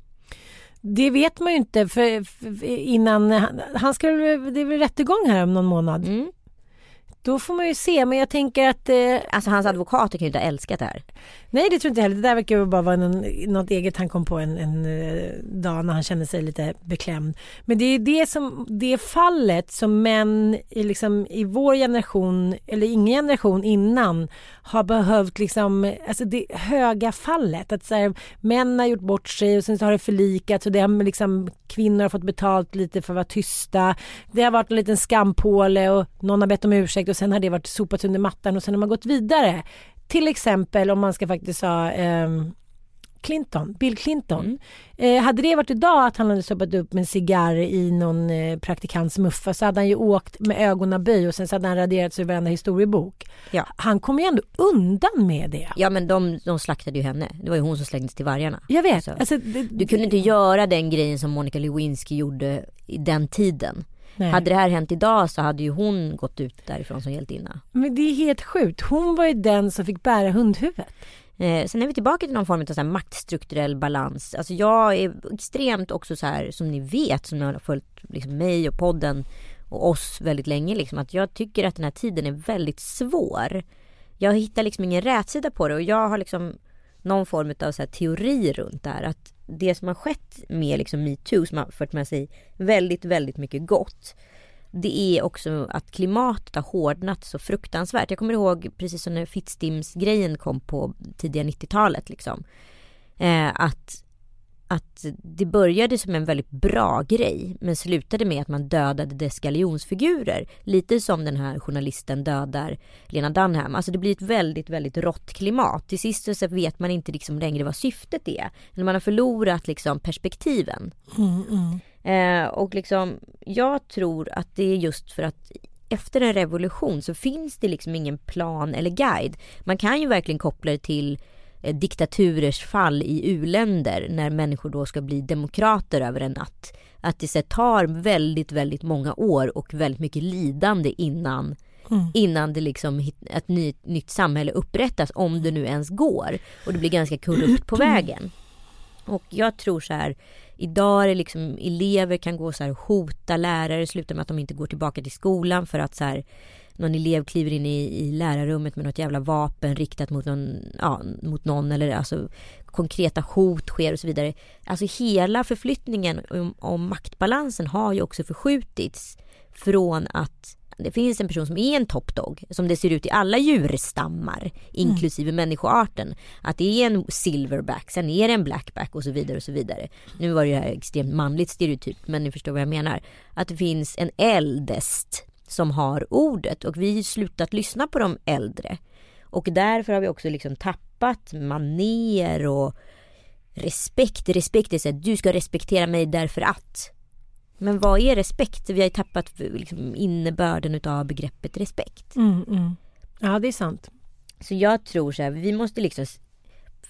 Det vet man ju inte för, för innan, han, han ska det är väl rättegång här om någon månad. Mm. Då får man ju se, men jag tänker att eh, Alltså hans advokater kan ju inte ha älskat det här. Nej det tror inte jag heller. Det där verkar ju bara vara någon, något eget han kom på en, en eh, dag när han kände sig lite beklämd. Men det är det som, det fallet som män i, liksom, i vår generation, eller ingen generation innan, har behövt liksom, alltså det höga fallet. Att så här, män har gjort bort sig och sen så har det förlikats och det har liksom, kvinnor har fått betalt lite för att vara tysta. Det har varit en liten skampåle och någon har bett om ursäkt och sen har det varit sopat under mattan och sen har man gått vidare. Till exempel om man ska faktiskt ha ehm, Clinton, Bill Clinton. Eh, hade det varit idag att han hade stoppat upp en cigarr i någon eh, praktikants muffa så hade han ju åkt med ögonen böj och sen så hade han raderat sig i varenda historiebok. Ja. Han kom ju ändå undan med det. Ja men de, de slaktade ju henne. Det var ju hon som slängdes till vargarna. Jag vet. Så. Alltså, det, Du kunde inte göra den grejen som Monica Lewinsky gjorde i den tiden. Nej. Hade det här hänt idag så hade ju hon gått ut därifrån som hjältinna. Men det är helt sjukt. Hon var ju den som fick bära hundhuvudet. Eh, sen är vi tillbaka till någon form av så maktstrukturell balans. Alltså jag är extremt också så här som ni vet som har följt liksom mig och podden och oss väldigt länge liksom att jag tycker att den här tiden är väldigt svår. Jag hittar liksom ingen rätsida på det och jag har liksom någon form av så teori runt det här att det som har skett med liksom metoo som har fört med sig väldigt, väldigt mycket gott det är också att klimatet har hårdnat så fruktansvärt. Jag kommer ihåg precis som när Fittstims-grejen kom på tidiga 90-talet liksom. Eh, att, att det började som en väldigt bra grej men slutade med att man dödade dess galjonsfigurer. Lite som den här journalisten dödar Lena Dunham. Alltså det blir ett väldigt, väldigt rått klimat. Till sist så vet man inte liksom längre vad syftet är. När man har förlorat liksom perspektiven. Eh, och liksom, jag tror att det är just för att efter en revolution så finns det liksom ingen plan eller guide. Man kan ju verkligen koppla det till diktaturers fall i u-länder när människor då ska bli demokrater över en natt. Att det så tar väldigt, väldigt många år och väldigt mycket lidande innan Innan det liksom ett ny, nytt samhälle upprättas om det nu ens går. Och det blir ganska korrupt på vägen. Och jag tror så här, idag är det liksom elever kan gå så här och hota lärare, slutar med att de inte går tillbaka till skolan för att så här någon elev kliver in i, i lärarrummet med något jävla vapen riktat mot någon, ja, mot någon eller alltså konkreta hot sker och så vidare. Alltså hela förflyttningen om, om maktbalansen har ju också förskjutits från att det finns en person som är en topdog, som det ser ut i alla djurstammar, inklusive människoarten. Att det är en silverback, sen är det en blackback och så vidare och så vidare. Nu var det här extremt manligt stereotyp, men ni förstår vad jag menar. Att det finns en äldest som har ordet och vi har slutat lyssna på de äldre. Och därför har vi också liksom tappat maner och respekt. Respekt är så att du ska respektera mig därför att. Men vad är respekt? Vi har ju tappat liksom innebörden utav begreppet respekt. Mm, mm. Ja det är sant. Så jag tror så här, vi måste liksom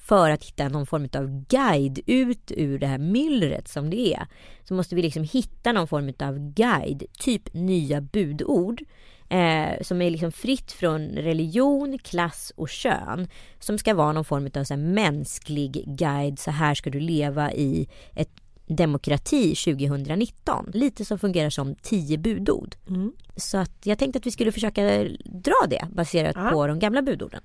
för att hitta någon form av guide ut ur det här myllret som det är. Så måste vi liksom hitta någon form av guide, typ nya budord. Eh, som är liksom fritt från religion, klass och kön. Som ska vara någon form av så mänsklig guide, så här ska du leva i ett demokrati 2019. Lite som fungerar som tio budord. Så att jag tänkte att vi skulle försöka dra det baserat Ja. på de gamla budorden.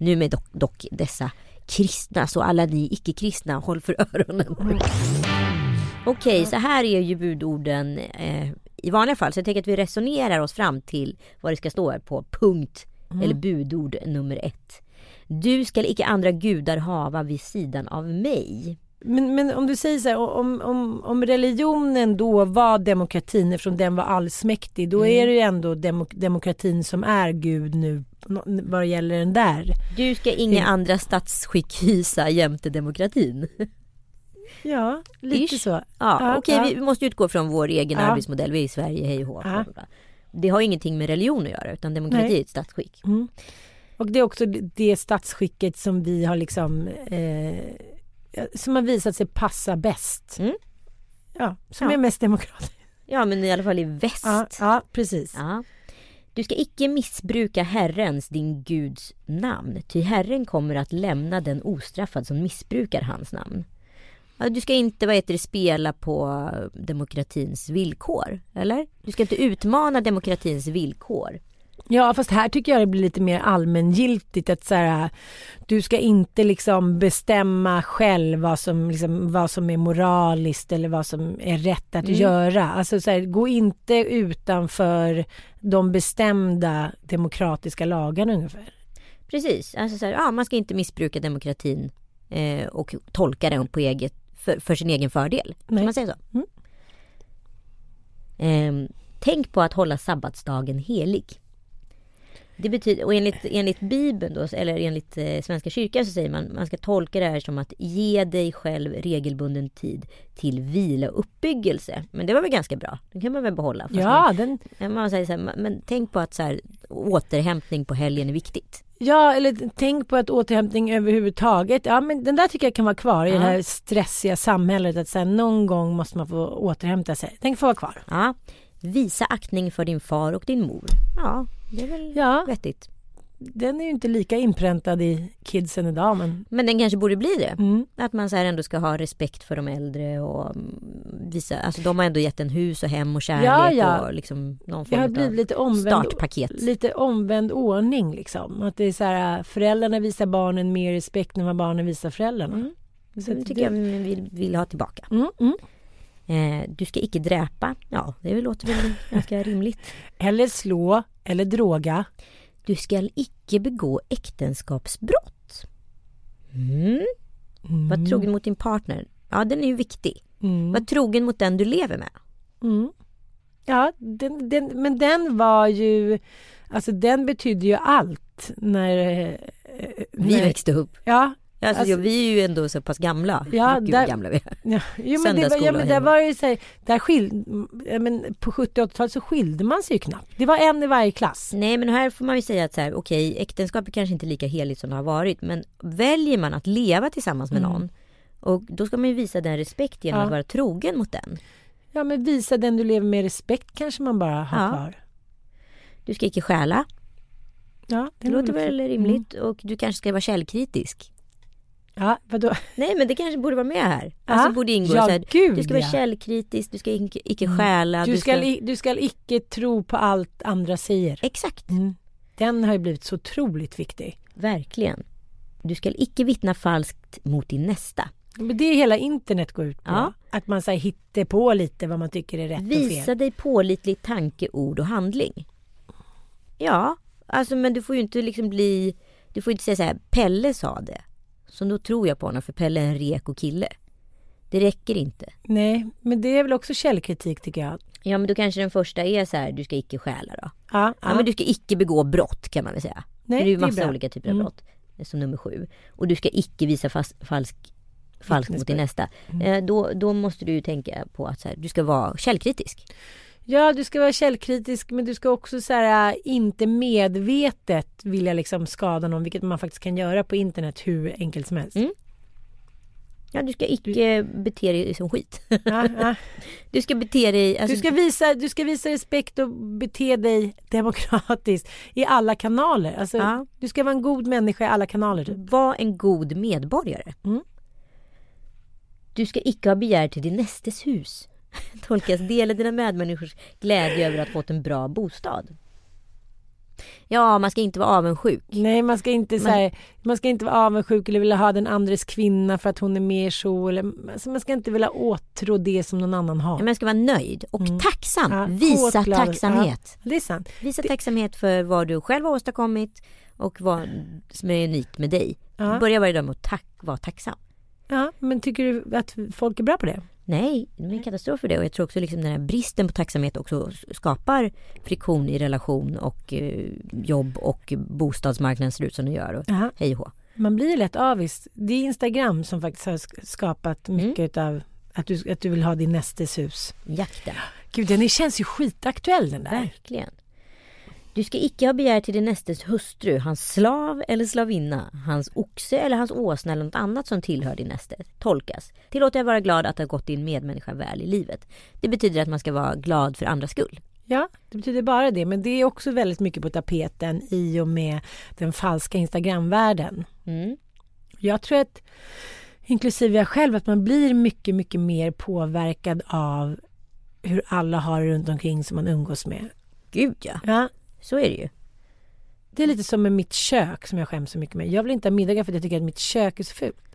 Nu med dock, dock dessa kristna, så alla ni icke-kristna, håll för öronen. Okej, så här är ju budorden eh, i vanliga fall. Så jag tänker att vi resonerar oss fram till vad det ska stå här på punkt eller budord nummer ett. Du skall icke andra gudar hava vid sidan av mig. Men, men om du säger så här, om, om, om religionen då var demokratin eftersom den var allsmäktig då är det ju ändå demok- demokratin som är Gud nu vad gäller den där. Du ska inga andra statsskick hysa jämte demokratin. Ja, lite Ish. så. Ja, Ja, okej ja. vi måste utgå från vår egen Ja. arbetsmodell. Vi är i Sverige, hej och hå. Det har ingenting med religion att göra utan demokrati Nej. är ett statsskick. Och det är också det statsskicket som vi har liksom eh, som har visat sig passa bäst. Mm. Ja, som Ja. är mest demokratiskt. Ja men i alla fall i väst. Ja, ja, precis. Ja. Du ska icke missbruka Herrens, din Guds namn, ty Herren kommer att lämna den ostraffad som missbrukar hans namn. Du ska inte vad heter det, spela på demokratins villkor, eller? Du ska inte utmana demokratins villkor. Ja, fast här tycker jag det blir lite mer allmängiltigt att så här, du ska inte liksom bestämma själv vad som, liksom, vad som är moraliskt eller vad som är rätt att göra. Alltså så här, gå inte utanför de bestämda demokratiska lagarna ungefär. Precis, alltså så här, ja, man ska inte missbruka demokratin eh, och tolka den på eget, för, för sin egen fördel. Kan Nej. man säga så? Mm. Ehm, tänk på att hålla sabbatsdagen helig. Det betyder, och enligt, enligt Bibeln då, eller enligt eh, Svenska kyrkan så säger man man ska tolka det här som att ge dig själv regelbunden tid till vila och uppbyggelse. Men det var väl ganska bra? Det kan man väl behålla? Ja, man, den, man säger så här, men tänk på att så här, återhämtning på helgen är viktigt. ja, eller tänk på att återhämtning överhuvudtaget. Ja, men den där tycker jag kan vara kvar i Ja. det här stressiga samhället. Att så här, någon gång måste man få återhämta sig. Den får vara kvar. Ja. Visa aktning för din far och din mor. Ja, det är väl Ja. vettigt. Den är ju inte lika inpräntad i kidsen idag, men Men den kanske borde bli det. mm. Att man så här ändå ska ha respekt för de äldre och mm, visa, alltså de har ändå gett en hus och hem och kärlek Ja, ja. och liksom någon Det har form blivit av lite omvänd, startpaket. lite omvänd ordning liksom. Att det är så här, föräldrarna visar barnen mer respekt än vad barnen visar föräldrarna. Mm. Så det tycker jag vi vill, vill ha tillbaka. Mm, mm. Eh, du ska icke dräpa. Ja, det låter väl ganska rimligt. Eller slå, eller droga. Du ska icke begå äktenskapsbrott. Mm. Var trogen mot din partner. Ja, den är ju viktig. Mm. Var trogen mot den du lever med. Mm. Ja, den, den, men den var ju, alltså den betydde ju allt när... eh, Vi när- växte upp. Ja, Alltså, Alltså- vi är ju ändå så pass gamla. Ja, Gud där- gamla vi är. Ja, jo, men, det ja, men där var ju så här, där men på 70 80-talet så skilde man sig ju knappt. Det var en i varje klass. Nej men här får man ju säga att så här, okej äktenskap är kanske inte lika heligt som det har varit. Men väljer man att leva tillsammans med någon. Och då ska man ju visa den respekt genom Ja. att vara trogen mot den. Ja, men visa den du lever med respekt kanske man bara har Ja. kvar. Du ska icke stjäla. Ja, Det är låter väl rimligt. Och du kanske ska vara källkritisk. Ja, vadå? Nej men det kanske borde vara med här. Ja. Alltså borde ingå Ja, så här, gud, Du ska vara ja. källkritisk, du ska icke, icke stjäla. Du ska, i- du ska icke tro på allt andra säger. Exakt. Mm. Den har ju blivit så otroligt viktig. Verkligen. Du ska icke vittna falskt mot din nästa. Men det är hela internet går ut på. Ja. Att man så här, hittar på lite vad man tycker är rätt och Visa fel. dig pålitlig tanke, ord och handling. Ja, alltså men du får ju inte liksom bli... Du får inte säga så här, Pelle sa det. Så då tror jag på honom för Pelle är en reko kille. Det räcker inte. Nej, men det är väl också källkritik tycker jag. Ja men då kanske den första är så här, du ska icke stjäla då. Ja, Ja, men du ska icke begå brott kan man väl säga. Nej, för det är ju det är massa bra. olika typer av Mm. brott. eh, Som nummer sju. Och du ska icke visa fas, falsk, falskt mot din nästa. Mm. Eh, då, då måste du ju tänka på att så här, du ska vara källkritisk. Ja, du ska vara källkritisk men du ska också så här, inte medvetet vilja liksom skada någon, vilket man faktiskt kan göra på internet hur enkelt som helst. Mm. Ja, du ska icke bete dig som skit. Ja, ja. Du ska bete dig... Alltså, Du, ska visa, du ska visa respekt och bete dig demokratiskt i alla kanaler. Alltså, Ja. Du ska vara en god människa i alla kanaler. Typ. vara en god medborgare. Mm. Du ska icke ha begär till din nästes hus. Tolkas dela dina medmänniskors glädje över att ha fått en bra bostad. Ja, man ska inte vara avundsjuk. Nej, man ska, inte, så här, man ska inte vara avundsjuk eller vilja ha den andres kvinna för att hon är mer så. Eller, alltså, man ska inte vilja åtrå det som någon annan har. Ja, Man ska vara nöjd och tacksam. Mm. Ja, Visa hårt glad. tacksamhet. Ja, det är sant. Visa tacksamhet för vad du själv har åstadkommit och vad som är unikt med dig. Ja. Börja varje dag med att tack, vara tacksam. Ja, men tycker du att folk är bra på det? Nej, det är en katastrof för det. Och jag tror också liksom den här bristen på tacksamhet också skapar friktion i relation och eh, jobb och bostadsmarknaden ser ut som den gör. Och hej och. Man blir lätt avis. Det är Instagram som faktiskt har sk- skapat Mm. mycket av att du, att du vill ha din nästes hus. Jakten. Gud, den känns ju skitaktuell den där. Verkligen. Du ska icke ha begär till din nästes hustru, hans slav eller slavinna, hans oxe eller hans åsna eller något annat som tillhör din näste. Tolkas. Tillåt dig vara glad att ha gått din medmänniska väl i livet. Det betyder att man ska vara glad för andras skull. Ja, det betyder bara det. Men det är också väldigt mycket på tapeten i och med den falska Instagramvärlden. Mm. Jag tror att, inklusive jag själv, att man blir mycket, mycket mer påverkad av hur alla har runt omkring som man umgås med. Gud ja, Ja, så är det ju. det är lite som med mitt kök som jag skäms så mycket med. Jag vill inte ha middagar för att jag tycker att mitt kök är så fult.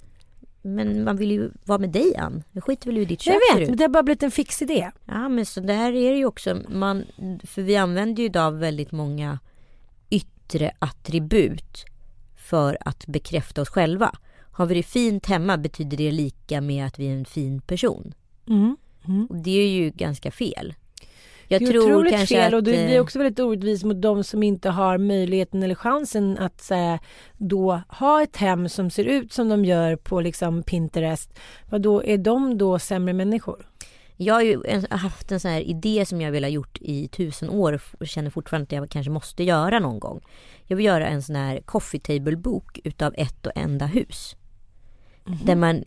Men man vill ju vara med dig Ann. Det skiter väl i ditt kök Jag vet, men det har bara blivit en fix idé. Ja men så där är det ju också. Man, för vi använder ju idag väldigt många yttre attribut för att bekräfta oss själva. Har vi det fint hemma betyder det lika med att vi är en fin person. Mm. Och det är ju ganska fel. Jag det är tror otroligt kanske fel och att, det eh, blir också väldigt orättvist mot de som inte har möjligheten eller chansen att så här, då ha ett hem som ser ut som de gör på liksom Pinterest. Vad då är de då sämre människor? Jag har ju haft en sån här idé som jag vill ha gjort i tusen år och känner fortfarande att jag kanske måste göra någon gång. Jag vill göra en sån här coffee table bok utav ett och enda hus. Där, man,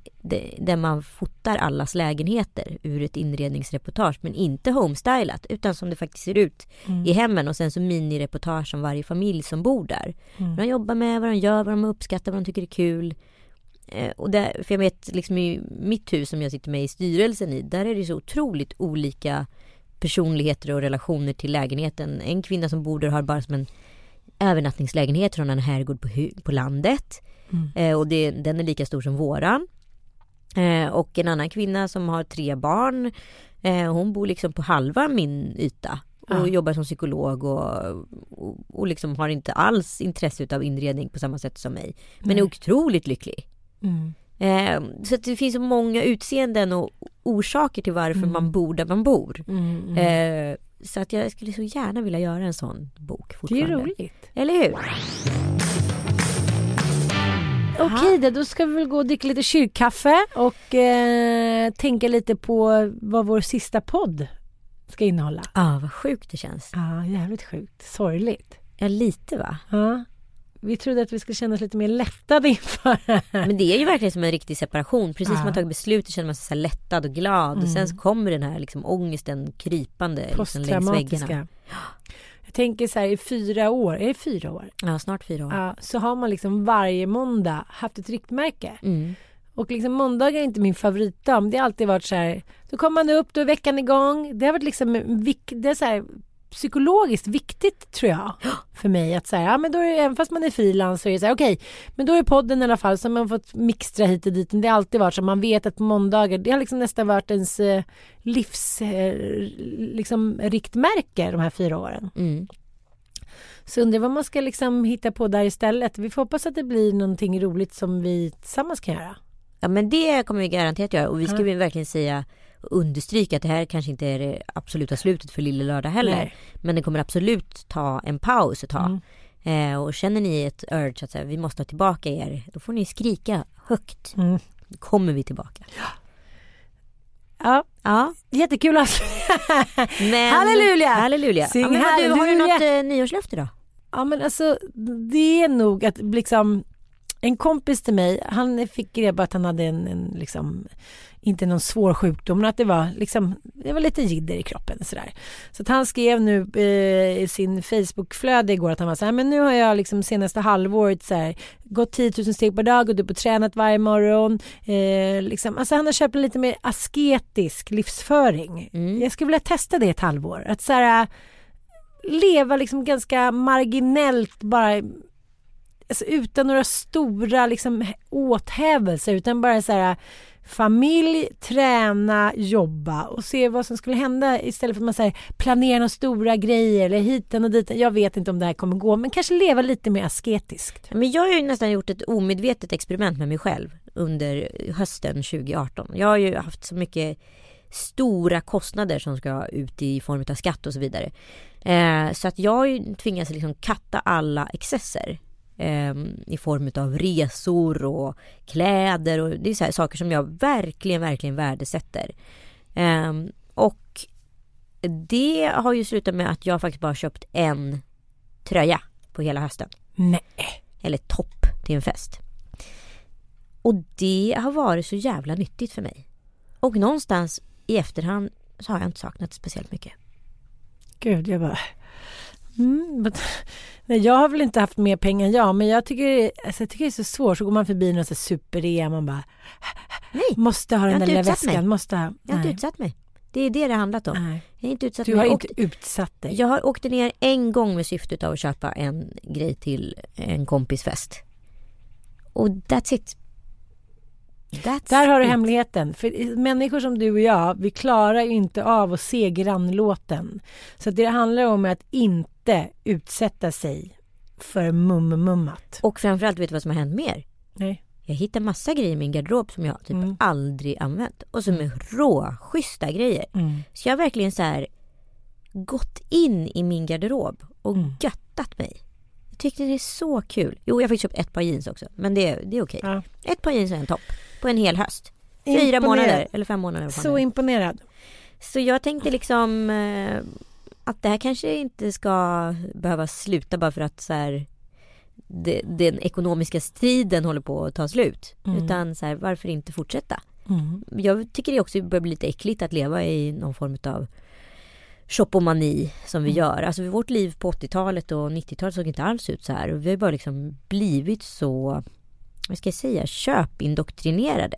där- man fotar allas lägenheter ur ett inredningsreportage men inte homestylat utan som det faktiskt ser ut i hemmen och sen så minireportage om varje familj som bor där. Vad de jobbar med, vad de gör, vad de uppskattar, vad de tycker är kul. Eh, och där, för jag vet liksom i mitt hus som jag sitter med i styrelsen i, där är det så otroligt olika personligheter och relationer till lägenheten. En kvinna som bor där har bara som en övernattningslägenhet från en herrgård på, på landet. Eh, och det, den är lika stor som våran. Eh, och en annan kvinna som har tre barn. Eh, hon bor liksom på halva min yta. Och Ja. jobbar som psykolog och, och, och liksom har inte alls intresse av inredning på samma sätt som mig. Men är otroligt lycklig. Mm. Eh, så det finns så många utseenden och orsaker till varför man bor där man bor. Mm. Så att jag skulle så gärna vilja göra en sån bok Det är fortfarande. roligt. Eller hur? Okej, då, då ska vi väl gå och dricka lite kyrkkaffe och eh, tänka lite på vad vår sista podd ska innehålla. Ja, ah, vad sjukt det känns. Ja, jävligt sjukt. Sorgligt. Ja, lite va? Ja. Vi trodde att vi skulle känna oss lite mer lättade inför. Men det är ju verkligen som en riktig separation. Precis Ja. som man tagit beslut så känner man sig så lättad och glad. Och sen så kommer den här liksom ångesten krypande liksom längs väggarna. Jag tänker så här i fyra år, är det fyra år? Ja, snart fyra år. Ja, så har man liksom varje måndag haft ett riktmärke. Mm. Och liksom måndagar är inte min favoritdag. Det har alltid varit så här. Då kommer man upp, då är veckan igång. Det har varit liksom det är så här, psykologiskt viktigt tror jag. För mig att säga, ja men då är det, även fast man är frilans så är det så här, okej, men då är podden i alla fall så har man fått mixtra hit och dit. Det har alltid varit så, man vet att på måndagar, det har liksom nästan varit ens eh, livs eh, liksom riktmärke de här fyra åren. Mm. Så undrar vad man ska liksom hitta på där istället. Vi får hoppas att det blir någonting roligt som vi tillsammans kan göra. Ja men det kommer vi garanterat göra. Och vi ska ju verkligen säga understryka att det här kanske inte är det absoluta slutet för Lille Lördag heller. Nej. Men det kommer absolut ta en paus ett tag. Mm. Eh, och känner ni ett urge att säga, vi måste ha tillbaka er. Då får ni skrika högt. Mm. Då kommer vi tillbaka. Ja, Ja. jättekul alltså. Men, Halleluja! Halleluja! Sing ja, men vad du, har du halleluja! något eh, nyårslöfte då? Ja men alltså det är nog att liksom en kompis till mig, han fick reda på att han hade en, en liksom inte någon svår sjukdom, men att det var liksom, det var lite jidder i kroppen sådär. Så att han skrev nu eh, i sin Facebookflöde igår att han var så här, men nu har jag liksom senaste halvåret så här, gått 10 000 steg per dag, gått upp och tränat varje morgon. Eh, liksom, alltså han har köpt en lite mer asketisk livsföring. Jag skulle vilja testa det ett halvår. Att så här, leva liksom ganska marginellt bara alltså, utan några stora liksom, åthävelser utan bara så här familj, träna, jobba och se vad som skulle hända istället för att man så här, planerar några stora grejer eller hiten och dit. Jag vet inte om det här kommer gå men kanske leva lite mer asketiskt. Men jag har ju nästan gjort ett omedvetet experiment med mig själv under hösten 2018. Jag har ju haft så mycket stora kostnader som ska ut i form av skatt och så vidare. Eh, så att jag har tvingats liksom katta alla excesser ehm, i form av resor och kläder och det är så saker som jag verkligen, verkligen värdesätter. Ehm, och det har ju slutat med att jag faktiskt bara köpt en tröja på hela hösten. Nej. Eller topp till en fest. Och det har varit så jävla nyttigt för mig. Och någonstans i efterhand så har jag inte saknat speciellt mycket. Gud, jag bara... Mm, but, nej, jag har väl inte haft mer pengar än jag, men jag tycker, alltså, jag tycker det är så svårt. Så går man förbi någon superrea, man bara... Nej, Måste ha den där lilla mig. väskan. Måste ha. Jag har inte utsatt mig. Det är det det har handlat om. Nej. Jag har inte utsatt Du mig. har Jag inte åkte- utsatt dig. Jag har åkt ner en gång med syftet av att köpa en grej till en kompis fest. Och that's it. That's Där har du it. hemligheten. För människor som du och jag, vi klarar ju inte av att se grannlåten. Så det handlar om att inte utsätta sig för mummummat. Och framförallt, vet du vad som har hänt mer? Nej. Jag hittar massa grejer i min garderob som jag typ Mm. aldrig använt. Och som är råschyssta grejer. Mm. Så jag har verkligen så här gått in i min garderob och Mm. göttat mig. Jag tyckte det är så kul. Jo, jag fick köpt ett par jeans också. Men det, det är okej. Ja. Ett par jeans och en topp. På en hel höst. Fyra Imponerad. månader. Eller fem månader. Så imponerad. Så jag tänkte liksom eh, att det här kanske inte ska behöva sluta bara för att så här, det, den ekonomiska striden håller på att ta slut. Mm. Utan så här, varför inte fortsätta? Mm. Jag tycker det också börjar bli lite äckligt att leva i någon form av shoppomani som vi gör. Alltså vårt liv på 80-talet och 90-talet såg inte alls ut så här. Och vi har bara liksom blivit så, vad ska jag säga, köpindoktrinerade.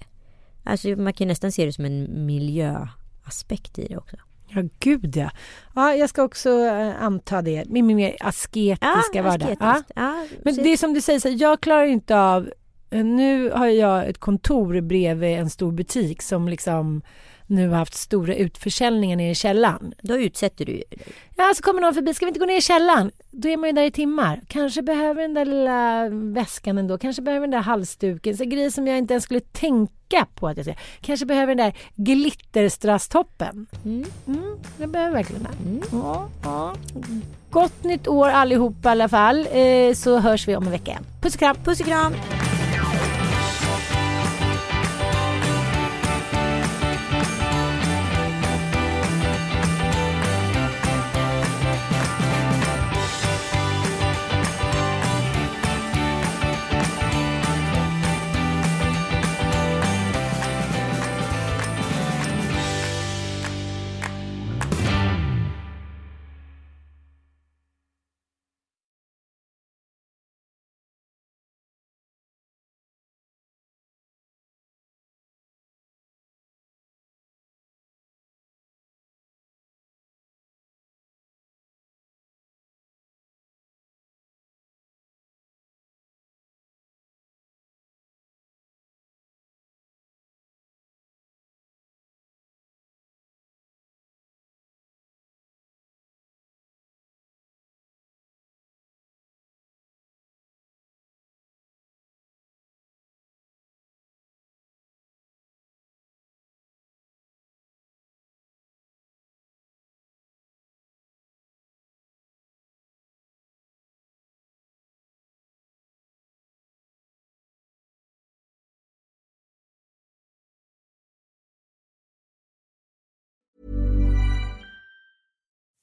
Alltså man kan nästan se det som en miljöaspekt i det också. Ja, gud ja. ja. Jag ska också eh, anta det. Min min mer asketiska vardag. Ja. asketiskt. Ja, Men så- det är som du säger, så jag klarar inte av... eh, Nu har jag ett kontor bredvid en stor butik som liksom nu har haft stora utförsäljningar nere i källaren. Då utsätter du Ja, så kommer någon förbi, ska vi inte gå ner i källaren? Då är man ju där i timmar. Kanske behöver den där lilla väskan ändå, kanske behöver den där halsduken, så grejer som jag inte ens skulle tänka på att jag ska. Kanske behöver den där glitterstrasstoppen. Mm. Mm, jag behöver verkligen den. Ja, ja. Gott nytt år allihopa i alla fall, eh, så hörs vi om en vecka igen. Puss och kram! Puss och kram!